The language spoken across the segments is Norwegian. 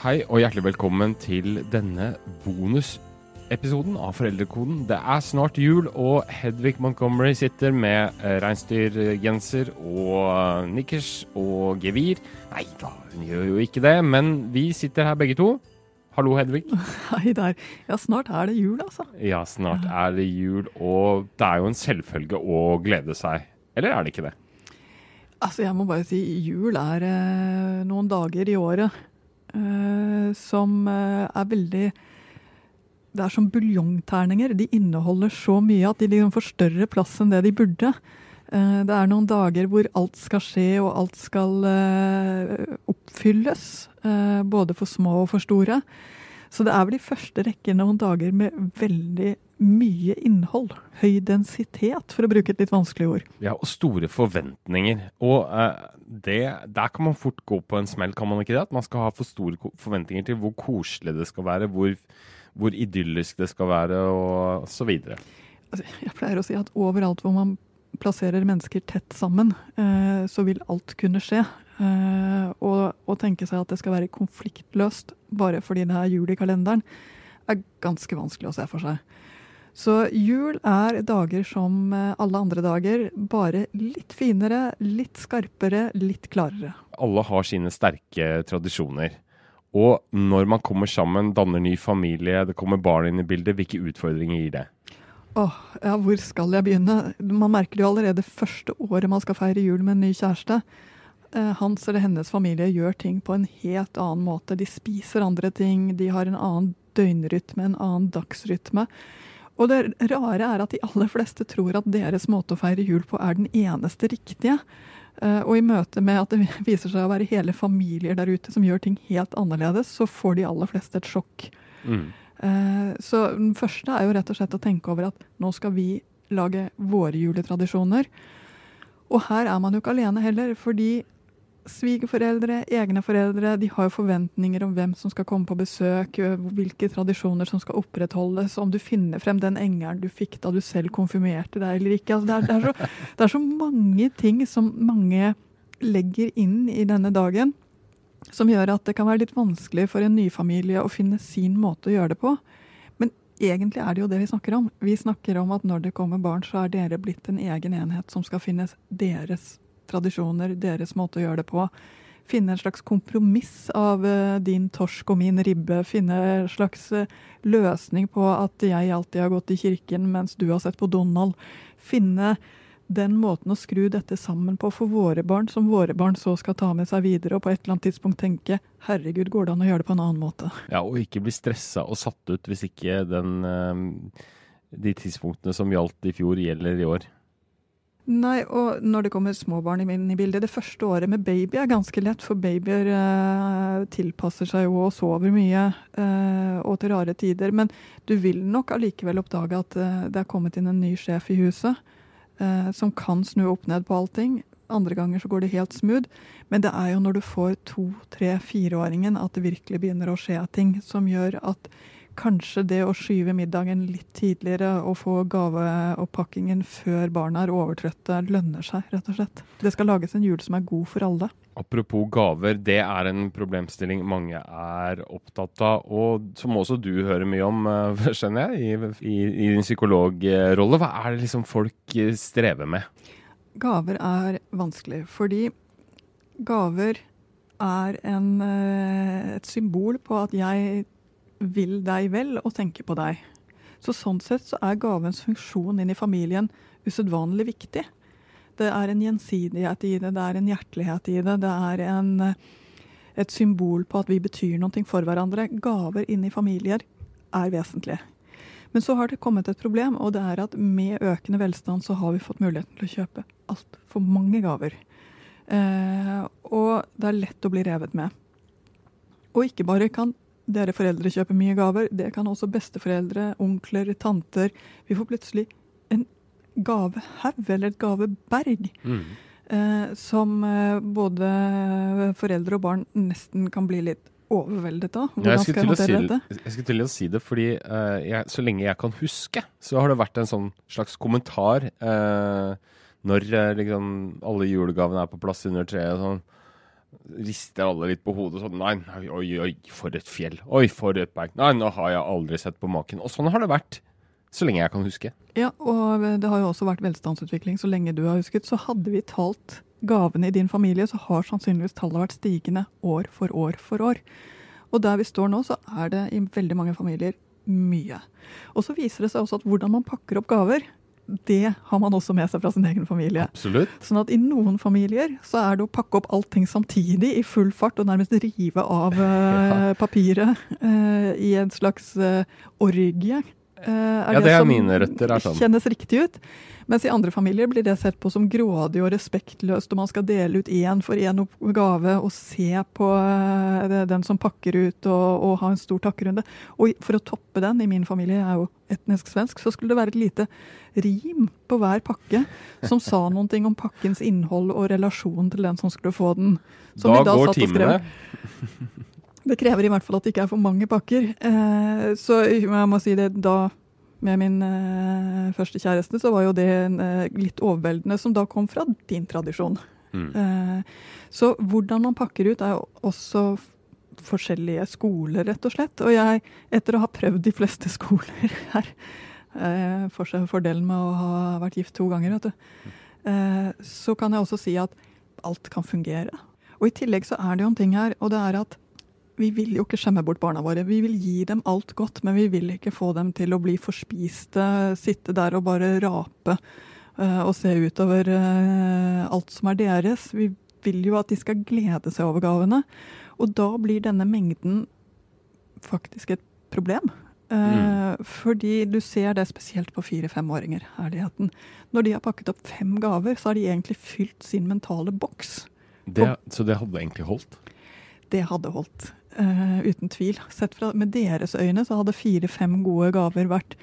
Hei og hjertelig velkommen til denne bonusepisoden av Foreldrekoden. Det er snart jul, og Hedvig Montgomery sitter med eh, reinsdyrgenser og eh, nikkers og gevir. Nei da, hun gjør jo ikke det, men vi sitter her begge to. Hallo, Hedvig. Hei der. Ja, snart er det jul, altså. Ja, snart er det jul, og det er jo en selvfølge å glede seg. Eller er det ikke det? Altså, jeg må bare si jul er eh, noen dager i året som eh, er veldig Det er som buljongterninger. De inneholder så mye at de liksom får større plass enn det de burde. Eh, det er noen dager hvor alt skal skje, og alt skal eh, oppfylles. eh, både for små og for store. Så det er vel i første rekke noen dager med veldig mye innhold. Høy densitet, for å bruke et litt vanskelig ord. Ja, og store forventninger. Og eh, det, der kan man fort gå på en smell, kan man ikke det? At man skal ha for store forventninger til hvor koselig det skal være, hvor, hvor idyllisk det skal være, og så videre. Altså, jeg pleier å si at overalt hvor man plasserer mennesker tett sammen, eh, så vil alt kunne skje. Eh, og å tenke seg at det skal være konfliktløst bare fordi det er jul i kalenderen, er ganske vanskelig å se for seg. Så jul er dager som eh, alle andre dager, bare litt finere, litt skarpere, litt klarere. Alle har sine sterke tradisjoner. Og når man kommer sammen, danner ny familie, det kommer barn inn i bildet, hvilke utfordringer gir det? Åh, ja, hvor skal jeg begynne? Man merker det jo allerede første året man skal feire jul med en ny kjæreste. Eh, Hans eller hennes familie gjør ting på en helt annen måte. De spiser andre ting, de har en annen døgnrytme, en annen dagsrytme. Og det rare er at de aller fleste tror at deres måte å feire jul på er den eneste riktige. Eh, Og i møte med at det viser seg å være hele familier der ute som gjør ting helt annerledes, så får de aller fleste et sjokk. Mm. Eh, Så den første er jo rett og slett å tenke over at nå skal vi lage våre juletradisjoner. Og her er man jo ikke alene heller, fordi svigerforeldre, egne foreldre, de har jo forventninger om hvem som skal komme på besøk, hvilke tradisjoner som skal opprettholdes, om du finner frem den engelen du fikk da du selv konfirmerte deg eller ikke. Altså, det, er, det, er så, det er så mange ting som mange legger inn i denne dagen som gjør at det kan være litt vanskelig for en nyfamilie å finne sin måte å gjøre det på. Men egentlig er det jo det vi snakker om. Vi snakker om at når det kommer barn, så er dere blitt en egen enhet som skal finnes deres tradisjoner, deres måte å gjøre det på. Finne en slags kompromiss av eh, din torsk og min ribbe. Finne en slags eh, løsning på at jeg alltid har gått i kirken mens du har sett på Donald. Finne den måten å skru dette sammen på for våre barn, som våre barn så skal ta med seg videre, og på et eller annet tidspunkt tenke herregud, går det an å gjøre det på en annen måte? Ja, og ikke bli stressa og satt ut hvis ikke den, eh, de tidspunktene som gjaldt i fjor, gjelder i år. Nei, og når det kommer småbarn inn i bildet, det første året med baby er ganske lett, for babyer eh, tilpasser seg jo og sover mye, eh, og til rare tider. Men du vil nok allikevel oppdage at eh, det er kommet inn en ny sjef i huset, eh, som kan snu opp ned på allting. Andre ganger så går det helt smooth. Men det er jo når du får to, tre, fireåringen at det virkelig begynner å skje ting som gjør at kanskje det å skyve middagen litt tidligere og få gaveopppakkingen før barna er overtrøtte, lønner seg, rett og slett. Det skal lages en jul som er god for alle. Apropos gaver, det er en problemstilling mange er opptatt av, og som også du hører mye om, eh, skjønner jeg, i, i, i din psykologrolle. Hva er det liksom folk eh, strever med? Gaver er vanskelig, fordi gaver er en, eh, et symbol på at jeg vil deg vel og tenker på deg. Så sånn sett så er gavens funksjon inn i familien usedvanlig viktig. Det er en gjensidighet i det, det er en hjertelighet i det, det er en et symbol på at vi betyr noe for hverandre. Gaver inn i familier er vesentlige. Men så har det kommet et problem, og det er at med økende velstand så har vi fått muligheten til å kjøpe altfor mange gaver. Eh, og det er lett å bli revet med. Og ikke bare kan dere foreldre kjøper mye gaver, det kan også besteforeldre, onkler, tanter. Vi får plutselig en gavehaug, eller et gaveberg. Mm. Eh, som eh, både foreldre og barn nesten kan bli litt overveldet av. Ja, jeg, skal jeg håndtere dette? jeg skulle til å si det, fordi eh, jeg, så lenge jeg kan huske, så har det vært en sånn slags kommentar eh, når eh, liksom alle julegavene er på plass under treet. sånn Rister alle litt på hodet sånn Nei, oi, oi, for et fjell. Oi, for et berg. Nei, nå har jeg aldri sett på maken. Og sånn har det vært så lenge jeg kan huske. Ja, og det har jo også vært velstandsutvikling så lenge du har husket. Så hadde vi talt gavene i din familie, så har sannsynligvis tallet vært stigende år for år for år. Og der vi står nå, så er det i veldig mange familier mye. Og så viser det seg også at hvordan man pakker opp gaver, det har man også med seg fra sin egen familie. Absolutt. Sånn at i noen familier så er det å pakke opp allting samtidig i full fart og nærmest rive av ja. papiret eh, i en slags eh, orgie. Eh, er Ja, det er som mine røtter, er sånn. Kjennes riktig ut. Mens i andre familier blir det sett på som grådig og respektløst, og man skal dele ut én for én gave og se på eh, den som pakker ut og, og ha en stor takkerunde. Og for å toppe den, i min familie, jeg er jo etnisk svensk, så skulle det være et lite rim på hver pakke som sa noen ting om pakkens innhold og relasjon til den som skulle få den. Som Da vi går timene. Det krever i hvert fall at det ikke er for mange pakker. Eh, så jeg må si det da med min eh, første kjæreste, så var jo det en, eh, litt overveldende, som da kom fra din tradisjon. Mm. Eh, så hvordan man pakker ut er jo også forskjellige skoler, rett og slett. Og jeg, etter å ha prøvd de fleste skoler her, eh, for fordelen med å ha vært gift to ganger, vet du, eh, så kan jeg også si at alt kan fungere. Og i tillegg så er det jo en ting her, og det er at vi vil jo ikke skjemme bort barna våre. Vi vil gi dem alt godt, men vi vil ikke få dem til å bli forspiste, sitte der og bare rape eh, og se utover eh, alt som er deres. Vi vil jo at de skal glede seg over gavene. Og da blir denne mengden faktisk et problem. Mm. Fordi du ser det spesielt på fire-femåringer, herligheten. Når de har pakket opp fem gaver, så har de egentlig fylt sin mentale boks. Det, så det hadde egentlig holdt? Det hadde holdt, eh, uten tvil. Sett fra, med deres øyne så hadde fire-fem gode gaver vært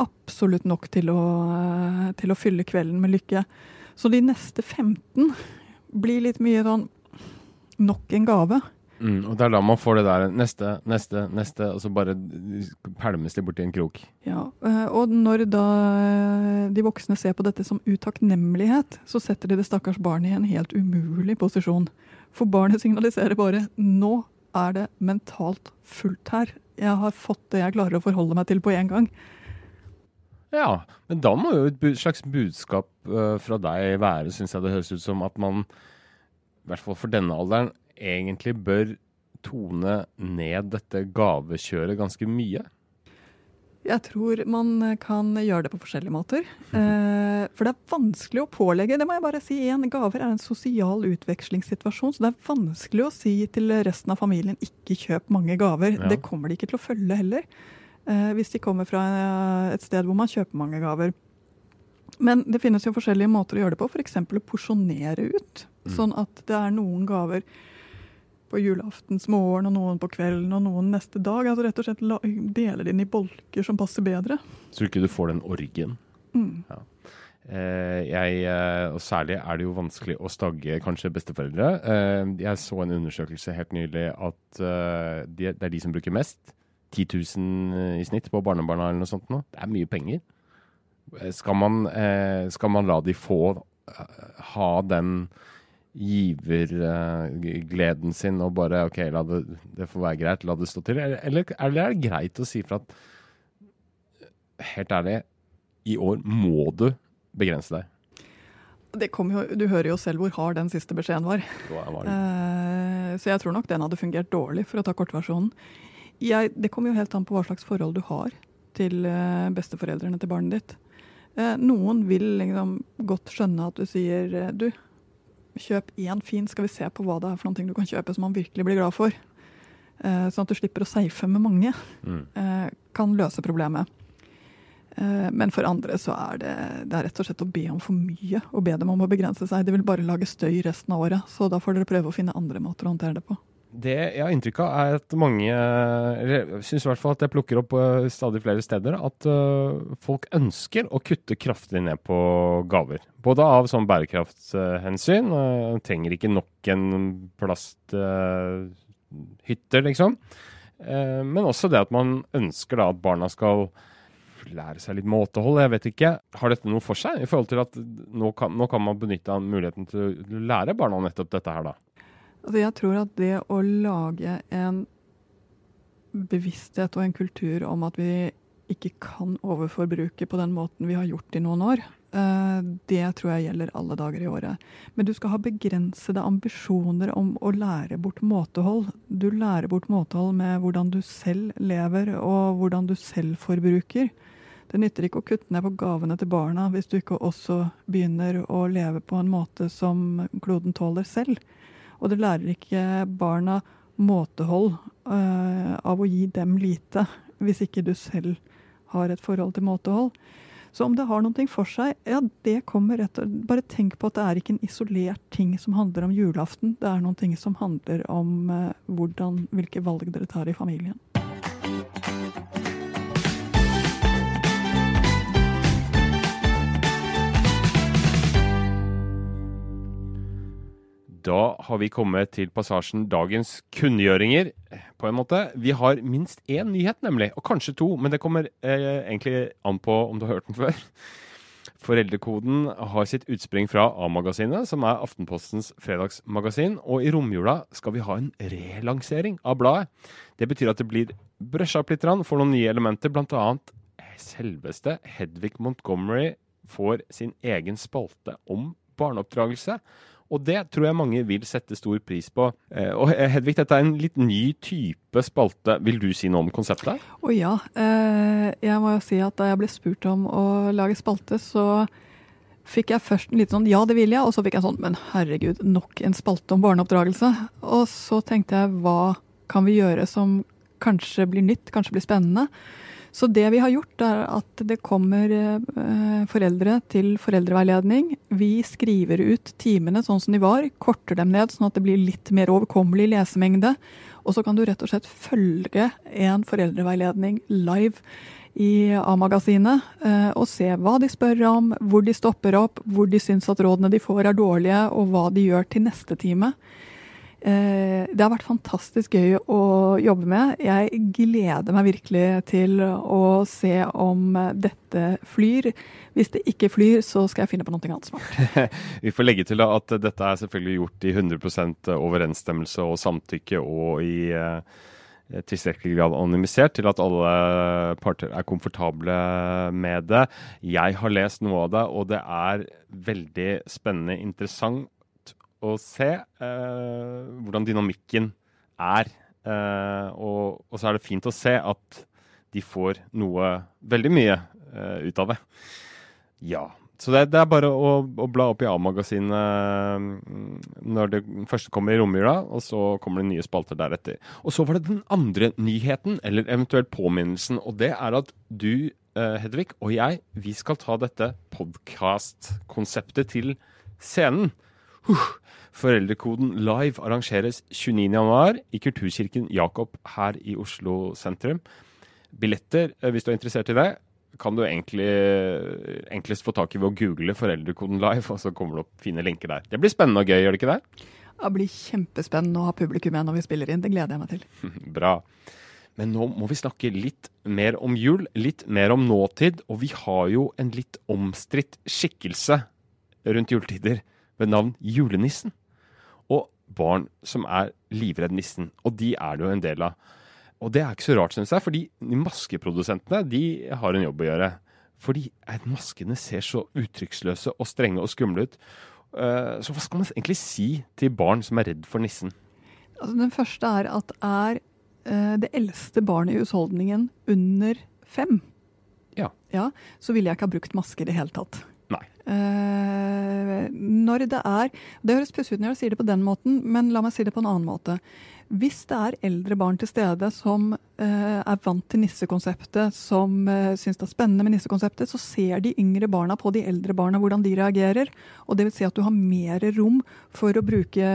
absolutt nok til å, uh, til å fylle kvelden med lykke. Så de neste 15 blir litt mye sånn nok en gave. Mm, og det er da man får det der neste, neste, neste, og så bare pælmes de borti en krok. Ja, uh, og når da de voksne ser på dette som utakknemlighet, så setter de det stakkars barnet i en helt umulig posisjon. For barnet signaliserer bare 'nå er det mentalt fullt her'. Jeg har fått det jeg klarer å forholde meg til på én gang. Ja, men da må jo et slags budskap øh, fra deg være, syns jeg det høres ut som, at man, i hvert fall for denne alderen, egentlig bør tone ned dette gavekjøret ganske mye. Jeg tror man kan gjøre det på forskjellige måter. Eh, for det er vanskelig å pålegge. Det må jeg bare si igjen. Gaver er en sosial utvekslingssituasjon, så det er vanskelig å si til resten av familien ikke kjøp mange gaver. Ja. Det kommer de ikke til å følge heller. Eh, hvis de kommer fra eh, et sted hvor man kjøper mange gaver. Men det finnes jo forskjellige måter å gjøre det på, f.eks. å porsjonere ut. Sånn at det er noen gaver på julaftens morgen, og noen på kvelden og noen neste dag. Altså rett og slett la, dele det inn i bolker som passer bedre. Så ikke du får den orgien. Mm. Eh, jeg, eh, og særlig er det jo vanskelig å stagge kanskje besteforeldre. Eh, jeg så en undersøkelse helt nylig at eh, det er de som bruker mest. 10 000 i snitt på barnebarna eller noe sånt nå. Det er mye penger. Skal man, skal man la de få ha den givergleden sin og bare OK, la det, det får være greit, la det stå til? Eller, eller eller er det greit å si fra at helt ærlig, i år må du begrense deg? Det jo, du hører jo selv hvor hard den siste beskjeden var. Var? Eh, så jeg tror nok den hadde fungert dårlig, for å ta kortversjonen. Jeg, det kommer jo helt an på hva slags forhold du har til eh, besteforeldrene til barnet ditt. Eh, noen vil liksom godt skjønne at du sier eh, du, kjøp én fin, skal vi se på hva det er for noe du kan kjøpe som man virkelig blir glad for. Eh, sånn at du slipper å safe med mange. Mm. Eh, kan løse problemet. Eh, men for andre så er det, det er rett og slett å be om for mye. Og be dem om å begrense seg. De vil bare lage støy resten av året. Så da får dere prøve å finne andre måter å håndtere det på. Det jeg har inntrykk av, er at mange Jeg syns i hvert fall at jeg plukker opp uh, stadig flere steder at uh, folk ønsker å kutte kraftig ned på gaver. Både av sånn bærekraftshensyn. Uh, trenger ikke nok en plasthytter, liksom. men også det at man ønsker da at barna skal lære seg litt måtehold. Jeg vet ikke. Har dette noe for seg? I forhold til at nå kan, nå kan man benytte muligheten til å lære barna nettopp dette her, da. Altså jeg tror at det å lage en bevissthet og en kultur om at vi ikke kan overforbruke på den måten vi har gjort i noen år, eh, det tror jeg gjelder alle dager i året. Men du skal ha begrensede ambisjoner om å lære bort måtehold. Du lærer bort måtehold med hvordan du selv lever og hvordan du selv forbruker. Det nytter ikke å kutte ned på gavene til barna hvis du ikke også begynner å leve på en måte som kloden tåler selv. Og det lærer ikke barna måtehold uh, av å gi dem lite, hvis ikke du selv har et forhold til måtehold. Så om det har noe for seg, ja, det kommer rett og Bare tenk på at det er ikke en isolert ting som handler om julaften. Det er noen ting som handler om uh, hvordan, hvilke valg dere tar i familien. Da har vi kommet til passasjen dagens kunngjøringer, på en måte. Vi har minst én nyhet, nemlig. Og kanskje to, men det kommer eh, egentlig an på om du har hørt den før. Foreldrekoden har sitt utspring fra A-magasinet, som er Aftenpostens fredagsmagasin. Og i romjula skal vi ha en relansering av bladet. Det betyr at det blir brøsja opp litt, får noen nye elementer, bl.a. selveste Hedvig Montgomery får sin egen spalte om barneoppdragelse. Og det tror jeg mange vil sette stor pris på. Eh, og Hedvig, dette er en litt ny type spalte. Vil du si noe om konseptet? Å oh, ja. Eh, jeg må jo si at da jeg ble spurt om å lage spalte, så fikk jeg først en liten sånn ja, det vil jeg, og så fikk jeg sånn men herregud, nok en spalte om barneoppdragelse. Og så tenkte jeg hva kan vi gjøre som kanskje blir nytt, kanskje blir spennende. Så det vi har gjort, er at det kommer eh, foreldre til foreldreveiledning. Vi skriver ut timene sånn som de var, korter dem ned sånn at det blir litt mer overkommelig lesemengde. Og så kan du rett og slett følge en foreldreveiledning live i A-magasinet eh, og se hva de spør om, hvor de stopper opp, hvor de syns at rådene de får er dårlige, og hva de gjør til neste time. Eh, det har vært fantastisk gøy å jobbe med. Jeg gleder meg virkelig til å se om dette flyr. Hvis det ikke flyr, så skal jeg finne på noe annet smart. Vi får legge til at dette er selvfølgelig gjort i 100% overensstemmelse og samtykke og i eh, tilstrekkelig grad anonymisert til at alle parter er komfortable med det. Jeg har lest noe av det, og det er veldig spennende, interessant å se eh, hvordan dynamikken er. Eh, og, og, så er det fint å se at de får noe veldig mye eh, ut av det. Ja. Så det, det er bare å, å, bla opp i A-magasinet mm, når det første kommer i romjula, og så kommer det nye spalter deretter. Og så var det den andre nyheten, eller eventuelt påminnelsen, og det er at du, Hedvig, og jeg, vi skal ta dette podkast-konseptet til scenen. Uh, Foreldrekoden live arrangeres 29.1 i Kulturkirken Jakob her i Oslo sentrum. Billetter, eh, hvis du er interessert i det, kan du egentlig enklest få tak i ved å google Foreldrekoden live, og så kommer det opp fine linker der. Det blir spennende og gøy, gjør det ikke det? Det blir kjempespennende å ha publikum igjen når vi spiller inn. Det gleder jeg meg til. Bra. Men nå må vi snakke litt mer om jul, litt mer om nåtid. Og vi har jo en litt omstridt skikkelse rundt juletider ved navn julenissen barn som er livredd nissen. Og de er det jo en del av. Og det er ikke så rart, syns jeg, fordi maskeprodusentene de har en jobb å gjøre. Fordi maskene ser så uttrykksløse og strenge og skumle ut. Eh, så hva skal man egentlig si til barn som er redd for nissen? Altså, den første er at er eh, det eldste barnet i husholdningen under fem, ja. ja, så ville jeg ikke ha brukt maske i det hele tatt. Nei. Eh, når det er Det høres pussig ut når jeg sier det på den måten, men la meg si det på en annen måte. Hvis det er eldre barn til stede som eh, er vant til nissekonseptet, som eh, syns det er spennende med nissekonseptet, så ser de yngre barna på de eldre barna hvordan de reagerer. Og det vil si at du har mer rom for å bruke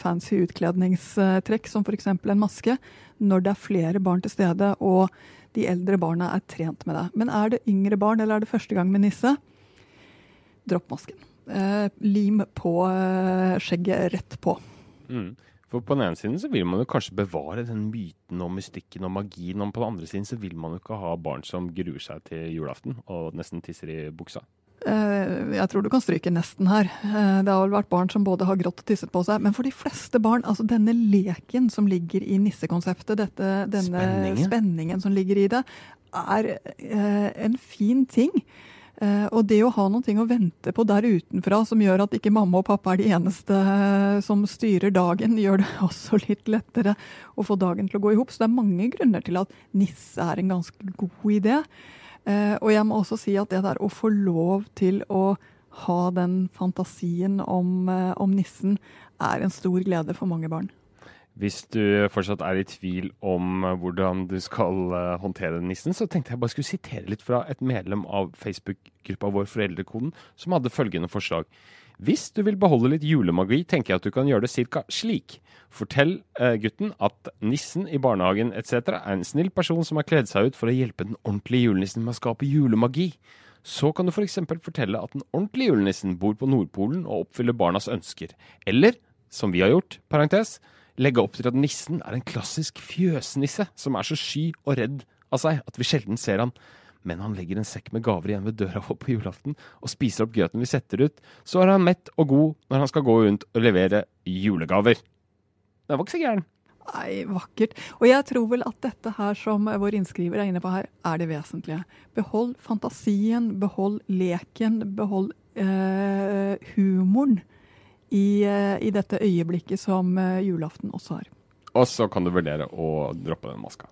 fancy utkledningstrekk, som f.eks. en maske, når det er flere barn til stede og de eldre barna er trent med det. Men er det yngre barn, eller er det første gang med nisse, dropp masken. Eh, lim på eh, skjegget rett på. Mm. For på den ene siden så vil man jo kanskje bevare den myten og mystikken og magien, og på den andre siden så vil man jo ikke ha barn som gruer seg til julaften og nesten tisser i buksa. Eh, jeg tror du kan stryke nesten her. Eh, det har vel vært barn som både har grått og tisset på seg. Men for de fleste barn, altså denne leken som ligger i nissekonseptet, dette, denne Spenningen. spenningen som ligger i det, er eh, en fin ting. Eh, og det å ha noen ting å vente på der utenfra som gjør at ikke mamma og pappa er de eneste eh, som styrer dagen, gjør det også litt lettere å få dagen til å gå i hop. Så det er mange grunner til at nisse er en ganske god idé. Eh, og jeg må også si at det der å få lov til å ha den fantasien om, om nissen, er en stor glede for mange barn. Hvis du fortsatt er i tvil om eh, hvordan du skal eh, håndtere nissen, så tenkte jeg bare skulle sitere litt fra et medlem av Facebook-gruppa vår Foreldrekoden, som hadde følgende forslag. Hvis du vil beholde litt julemagi, tenker jeg at du kan gjøre det ca. slik. Fortell eh, gutten at nissen i barnehagen etc. er en snill person som har kledd seg ut for å hjelpe den ordentlige julenissen med å skape julemagi. Så kan du f.eks. For fortelle at den ordentlige julenissen bor på Nordpolen og oppfyller barnas ønsker. Eller, som vi har gjort, parentes, legge opp til at nissen er en klassisk fjøsnisse som er så sky og redd av seg at vi sjelden ser han. Men han legger en sekk med gaver igjen ved døra vår på julaften og spiser opp grøten vi setter ut. Så er han mett og god når han skal gå rundt og levere julegaver. Den var ikke så gæren. Nei, vakkert. Og jeg tror vel at dette her som vår innskriver er inne på her, er det vesentlige. Behold fantasien, behold leken, behold eh, humoren i, eh, i dette øyeblikket som eh, julaften også har. Og så kan du vurdere å droppe den maska.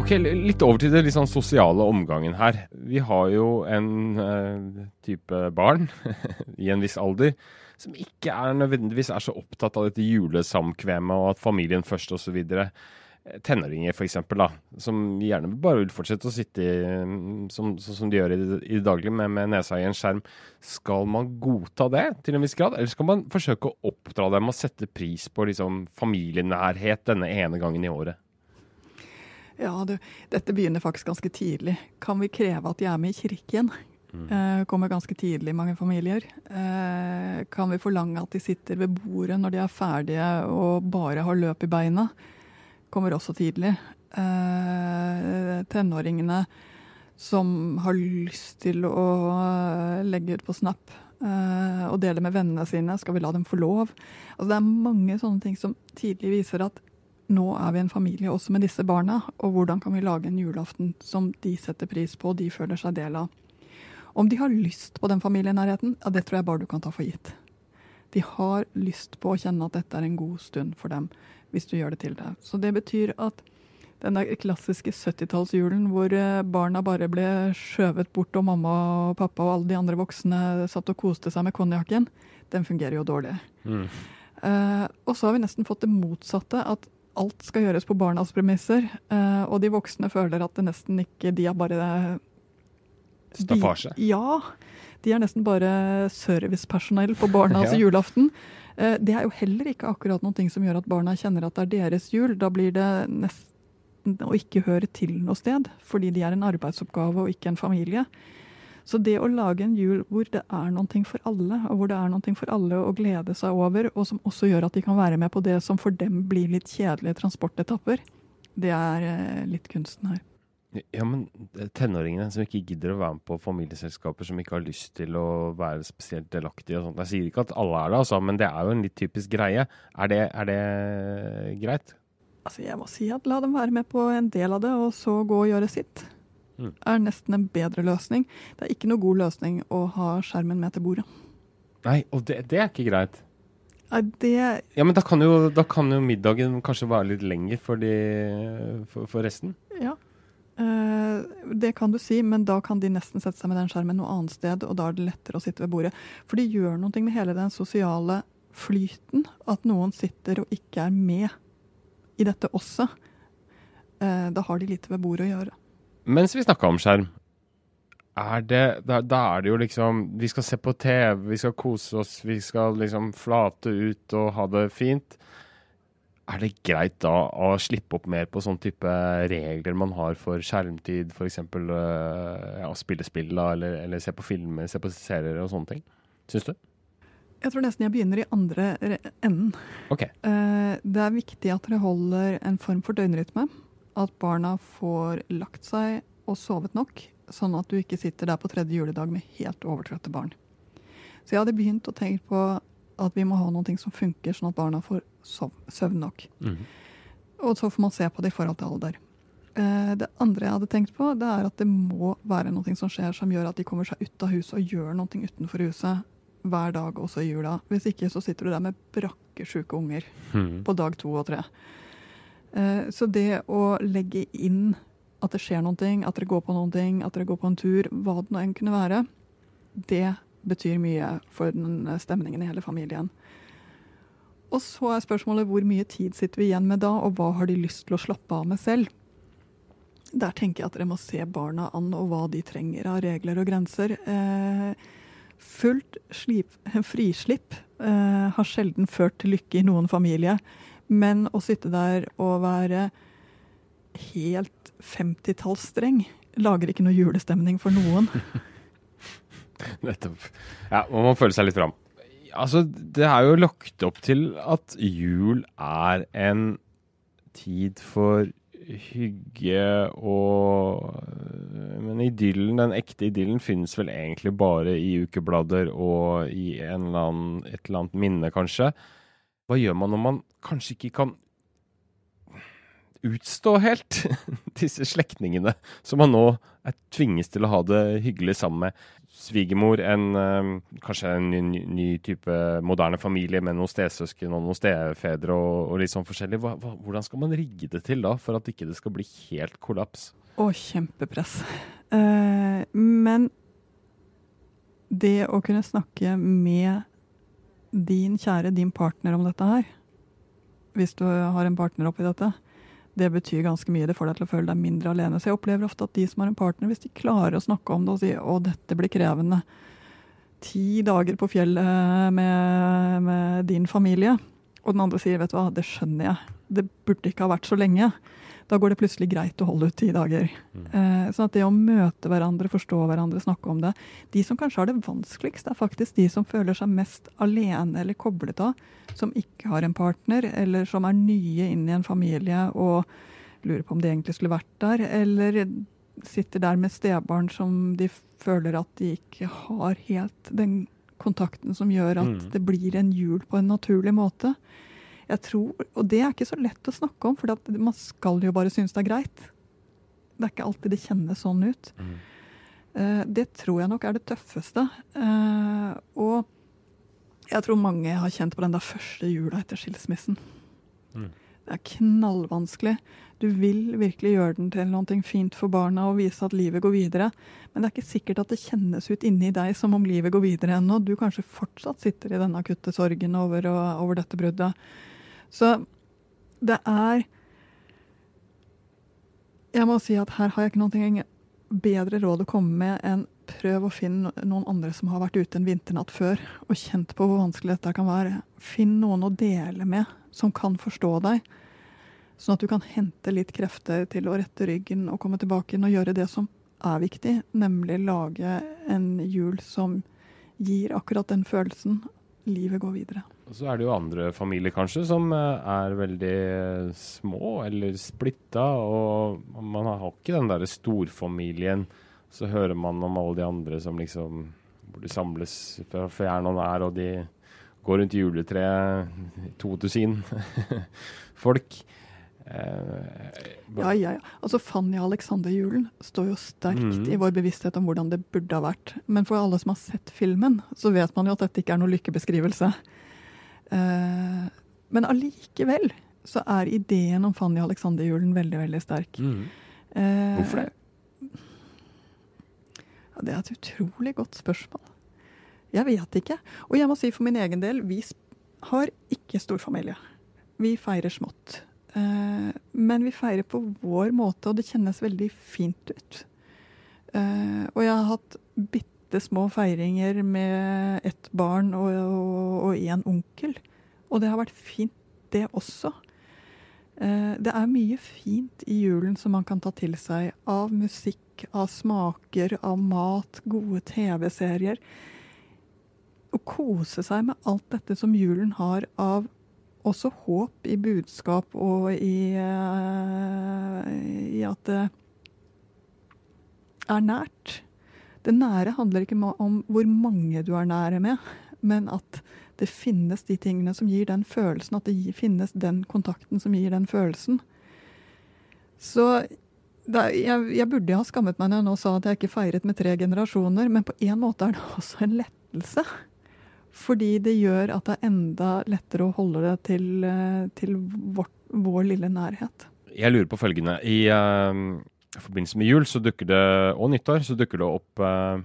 Ok, Litt over til det litt sånn sosiale omgangen her. Vi har jo en uh, type barn i en viss alder som ikke er nødvendigvis er så opptatt av dette julesamkvemmet og at familien først osv. Tenåringer f.eks., som gjerne bare vil fortsette å sitte i, mm, som, sånn som de gjør i, i det daglige med, med nesa i en skjerm. Skal man godta det til en viss grad, eller skal man forsøke å oppdra dem og sette pris på liksom, familienærhet denne ene gangen i året? Ja, du, dette begynner faktisk ganske tidlig. Kan vi kreve at de er med i kirken? Uh, kommer ganske tidlig i mange familier. Uh, kan vi forlange at de sitter ved bordet når de er ferdige og bare har løp i beina? Kommer også tidlig. Eh, tenåringene som har lyst til å eh, legge ut på Snap eh, og dele med vennene sine, skal vi la dem få lov? Altså, det er mange sånne ting som tidlig viser at nå er vi en familie også med disse barna, og hvordan kan vi lage en julaften som de setter pris på og de føler seg del av. Om de har lyst på den familienærheten, ja, det tror jeg bare du kan ta for gitt. De har lyst på å kjenne at dette er en god stund for dem, hvis du gjør det til deg. Så det betyr at den der klassiske 70-tallsjulen hvor eh, barna bare ble skjøvet bort, og mamma og pappa og alle de andre voksne satt og koste seg med konjakken, den fungerer jo dårlig. Eh, og så har vi nesten fått det motsatte, at alt skal gjøres på barnas premisser. Uh, og de voksne føler at det nesten ikke De er bare Staffasje. Ja. De er nesten bare servicepersonell på barnas Ja. julaften. Eh, det er jo heller ikke akkurat noen ting som gjør at barna kjenner at det er deres jul. Da blir det nesten å ikke høre til noe sted, fordi de er en arbeidsoppgave og ikke en familie. Så det å lage en jul hvor det er noe for alle, og hvor det er noe for alle å glede seg over, og som også gjør at de kan være med på det som for dem blir litt kjedelige transportetapper, det er eh, litt kunsten her. Ja, men tenåringene som ikke gidder å være med på familieselskaper, som ikke har lyst til å være spesielt delaktige og sånt. Jeg sier ikke at alle er det, altså, men det er jo en litt typisk greie. Er det, er det greit? Altså, jeg må si at la dem være med på en del av det, og så gå og gjøre sitt. Mm. Er nesten en bedre løsning. Det er ikke noe god løsning å ha skjermen med til bordet. Nei, og det, det er ikke greit. Nei, det Ja, men da kan jo, da kan jo middagen kanskje være litt lenger for, de, for, for resten? Ja. Eh, det kan du si, men da kan de nesten sette seg med den skjermen noe annet sted, og da er det lettere å sitte ved bordet. For de gjør noe med hele den sosiale flyten at noen sitter og ikke er med i dette også. Eh, da har de lite ved bordet å gjøre. Mens vi snakka om skjerm, er det, da, da, er det jo liksom Vi skal se på TV, vi skal kose oss, vi skal liksom flate ut og ha det fint. Er det greit da å slippe opp mer på sånn type regler man har for skjermtid, f.eks. Uh, ja, spille spill eller, eller, se på filmer, se på serier og sånne ting? Syns du? Jeg tror nesten jeg begynner i andre enden. Okay. Uh, det er viktig at dere holder en form for døgnrytme. At barna får lagt seg og sovet nok sånn at du ikke sitter der på tredje juledag med helt overtrøtte barn. Så jeg hadde begynt å tenke på at vi må ha noe som funker, sånn at barna får søvn nok. Mm. Og så får man se på det i forhold til alder. Eh, det andre jeg hadde tenkt på, det er at det må være noe som skjer som gjør at de kommer seg ut av huset og gjør noe utenfor huset hver dag, også i jula. Hvis ikke så sitter du der med brakkesjuke unger mm. på dag to og tre. Eh, så det å legge inn at det skjer noe, at dere går på noe, at dere går på en tur, hva det nå enn kunne være, det betyr mye for stemningen i hele familien. Og så er spørsmålet hvor mye tid sitter vi igjen med da, og hva har de lyst til å slappe av med selv? Der tenker jeg at dere må se barna an og hva de trenger av regler og grenser. Eh, fullt slip, frislipp eh, har sjelden ført til lykke i noen familie, men å sitte der og være helt 50-tallsstreng lager ikke noe julestemning for noen. Nettopp. Ja, man må føle seg litt fram. Altså, det er jo lagt opp til at jul er en tid for hygge og Men idyllen, den ekte idyllen finnes vel egentlig bare i ukeblader og i eller annen, et eller annet minne, kanskje. Hva gjør man når man kanskje ikke kan utstå helt disse slektningene som man nå er tvinges til å ha det hyggelig sammen med. Svigermor, en, øh, kanskje en ny, ny, type moderne familie med noen stesøsken og noen stefedre og, og litt sånn forskjellig. Hva, hva, hvordan skal man rigge det til da, for at ikke det skal bli helt kollaps? Å, kjempepress. Uh, men det å kunne snakke med din kjære, din partner om dette her, hvis du har en partner oppi dette, det betyr ganske mye. Det får deg til å føle deg mindre alene. Så jeg opplever ofte at de som har en partner, hvis de klarer å snakke om det og si å, dette blir krevende, ti dager på fjellet med, med din familie, og den andre sier vet du hva, det skjønner jeg, det burde ikke ha vært så lenge da går det plutselig greit å holde ut ti dager. Mm. Sånn at det å møte hverandre, forstå hverandre, snakke om det De som kanskje har det vanskeligst, er faktisk de som føler seg mest alene eller koblet av. Som ikke har en partner, eller som er nye inn i en familie og lurer på om de egentlig skulle vært der. Eller sitter der med stebarn som de føler at de ikke har helt den kontakten som gjør at mm. det blir en jul på en naturlig måte. Jeg tror, Og det er ikke så lett å snakke om, for man skal jo bare synes det er greit. Det er ikke alltid det kjennes sånn ut. Mm. Uh, det tror jeg nok er det tøffeste. Uh, og jeg tror mange har kjent på den der første jula etter skilsmissen. Mm. Det er knallvanskelig. Du vil virkelig gjøre den til noe fint for barna og vise at livet går videre. Men det er ikke sikkert at det kjennes ut inni deg som om livet går videre ennå. Du kanskje fortsatt sitter i denne akutte sorgen over, over dette bruddet. Så det er Jeg må si at her har jeg ikke noe bedre råd å komme med enn prøv å finne noen andre som har vært ute en vinternatt før og kjent på hvor vanskelig dette kan være. Finn noen å dele med som kan forstå deg, sånn at du kan hente litt krefter til å rette ryggen og komme tilbake inn og gjøre det som er viktig, nemlig lage en jul som gir akkurat den følelsen. Livet går videre. Og så er det jo andre familier kanskje som eh, er veldig små eller splitta, og man har ikke den derre storfamilien. Så hører man om alle de andre som liksom Hvor de samles for fjern og nær, og de går rundt juletreet, to dusin folk. Eh, ja, ja, ja. Altså Fanny Alexander-julen står jo sterkt mm. i vår bevissthet om hvordan det burde ha vært. Men for alle som har sett filmen, så vet man jo at dette ikke er noe lykkebeskrivelse. Eh, men allikevel så er ideen om Fanny Alexander-julen veldig, veldig sterk. Mm. Eh, Hvorfor det? Ja, det er et utrolig godt spørsmål. Jeg vet ikke. Og jeg må si for min egen del, vi har ikke storfamilie. Vi feirer smått. Eh, men vi feirer på vår måte, og det kjennes veldig fint ut. Eh, og jeg har hatt bitte små feiringer med ett barn og, en onkel. Og det har vært fint, det også. Eh, det er mye fint i julen som man kan ta til seg. Av musikk, av smaker, av mat, gode TV-serier. Å kose seg med alt dette som julen har av også håp i budskap og i, eh, i at det er nært. Det nære handler ikke om hvor mange du er nære med, men at det finnes de tingene som gir den følelsen, at det finnes den kontakten som gir den følelsen. Så er, jeg, jeg burde ha skammet meg når jeg nå sa at jeg ikke feiret med tre generasjoner, men på en måte er det også en lettelse. Fordi det gjør at det er enda lettere å holde det til, eh, til vårt, vår lille nærhet. Jeg lurer på følgende. I eh, forbindelse med jul det, og nyttår så dukker det opp eh,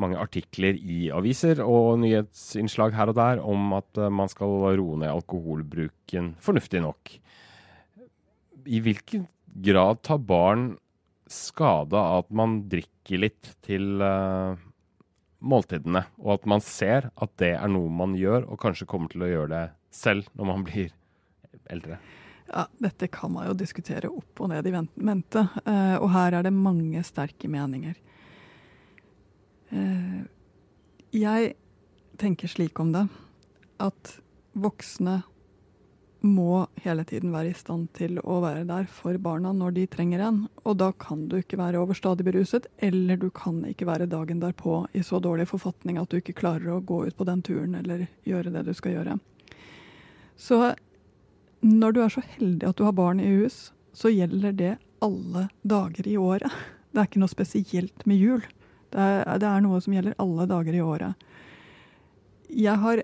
mange artikler i aviser og nyhetsinnslag her og der om at eh, man skal roe ned alkoholbruken fornuftig nok. I hvilken grad tar barn skade av at man drikker litt til eh, måltidene, og at man ser at det er noe man gjør, og kanskje kommer til å gjøre det selv når man blir eldre? Ja, Dette kan man jo diskutere opp og ned i mente, eh, og her er det mange sterke meninger. Eh, jeg tenker slik om det at voksne må hele tiden være i stand til å være der for barna når de trenger en. Og da kan du ikke være overstadig beruset, eller du kan ikke være dagen derpå i så dårlig forfatning at du ikke klarer å gå ut på den turen eller gjøre det du skal gjøre. Så når du er så heldig at du har barn i hus, så gjelder det alle dager i året. Det er ikke noe spesielt med jul. Det er, det er noe som gjelder alle dager i året. Jeg har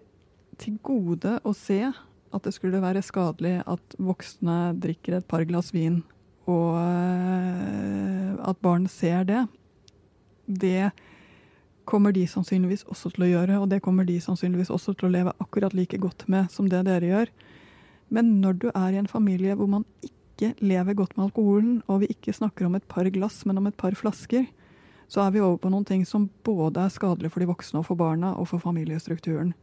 til gode å se at det skulle være skadelig at voksne drikker et par glass vin, og eh, at barn ser det. Det kommer de sannsynligvis også til å gjøre, og det kommer de sannsynligvis også til å leve akkurat like godt med som det dere gjør. Men når du er i en familie hvor man ikke lever godt med alkoholen, og vi ikke snakker om et par glass, men om et par flasker, så er vi over på noen ting som både er skadelig for de voksne og for barna og for familiestrukturen.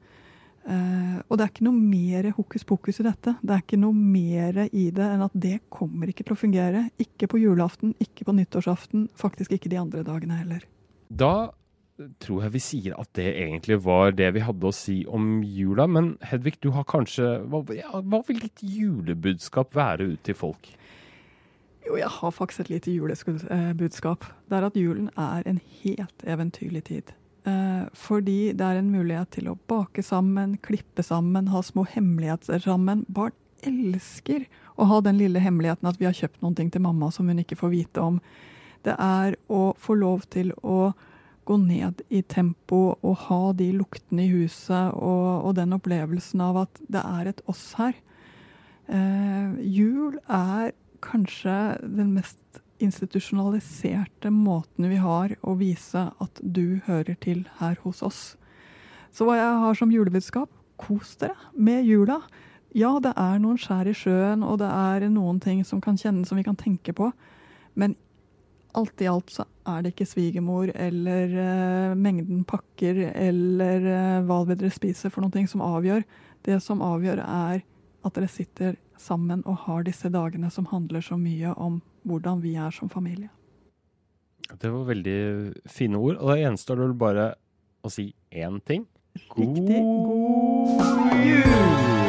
Uh, og det er ikke noe mer hokus pokus i dette. Det er ikke noe mer i det enn at det kommer ikke til å fungere. Ikke på julaften, ikke på nyttårsaften, faktisk ikke de andre dagene heller. Da tror jeg vi sier at det egentlig var det vi hadde å si om jula. Men Hedvig, du har kanskje Hva, hva vil ditt julebudskap være ut til folk? Jo, jeg har faktisk et lite julebudskap. Det er at julen er en helt eventyrlig tid. Eh, fordi det er en mulighet til å bake sammen, klippe sammen, ha små hemmeligheter sammen. Barn elsker å ha den lille hemmeligheten at vi har kjøpt noen ting til mamma som hun ikke får vite om. Det er å få lov til å gå ned i tempo og ha de luktene i huset og, og den opplevelsen av at det er et oss her. Eh, jul er kanskje den mest institusjonaliserte måten vi har å vise at du hører til her hos oss. Så hva jeg har som julebudskap, kos dere med jula. Ja, det er noen skjær i sjøen, og det er noen ting som kan kjennes som vi kan tenke på. Men alt i alt så er det ikke svigermor eller uh, mengden pakker eller uh, hva vil dere spiser for ting som avgjør. Det som avgjør, er at dere sitter sammen og har disse dagene som handler så mye om hvordan vi er som familie. Det var veldig fine ord. Og det gjenstår vel bare å si én ting. Riktig god jul!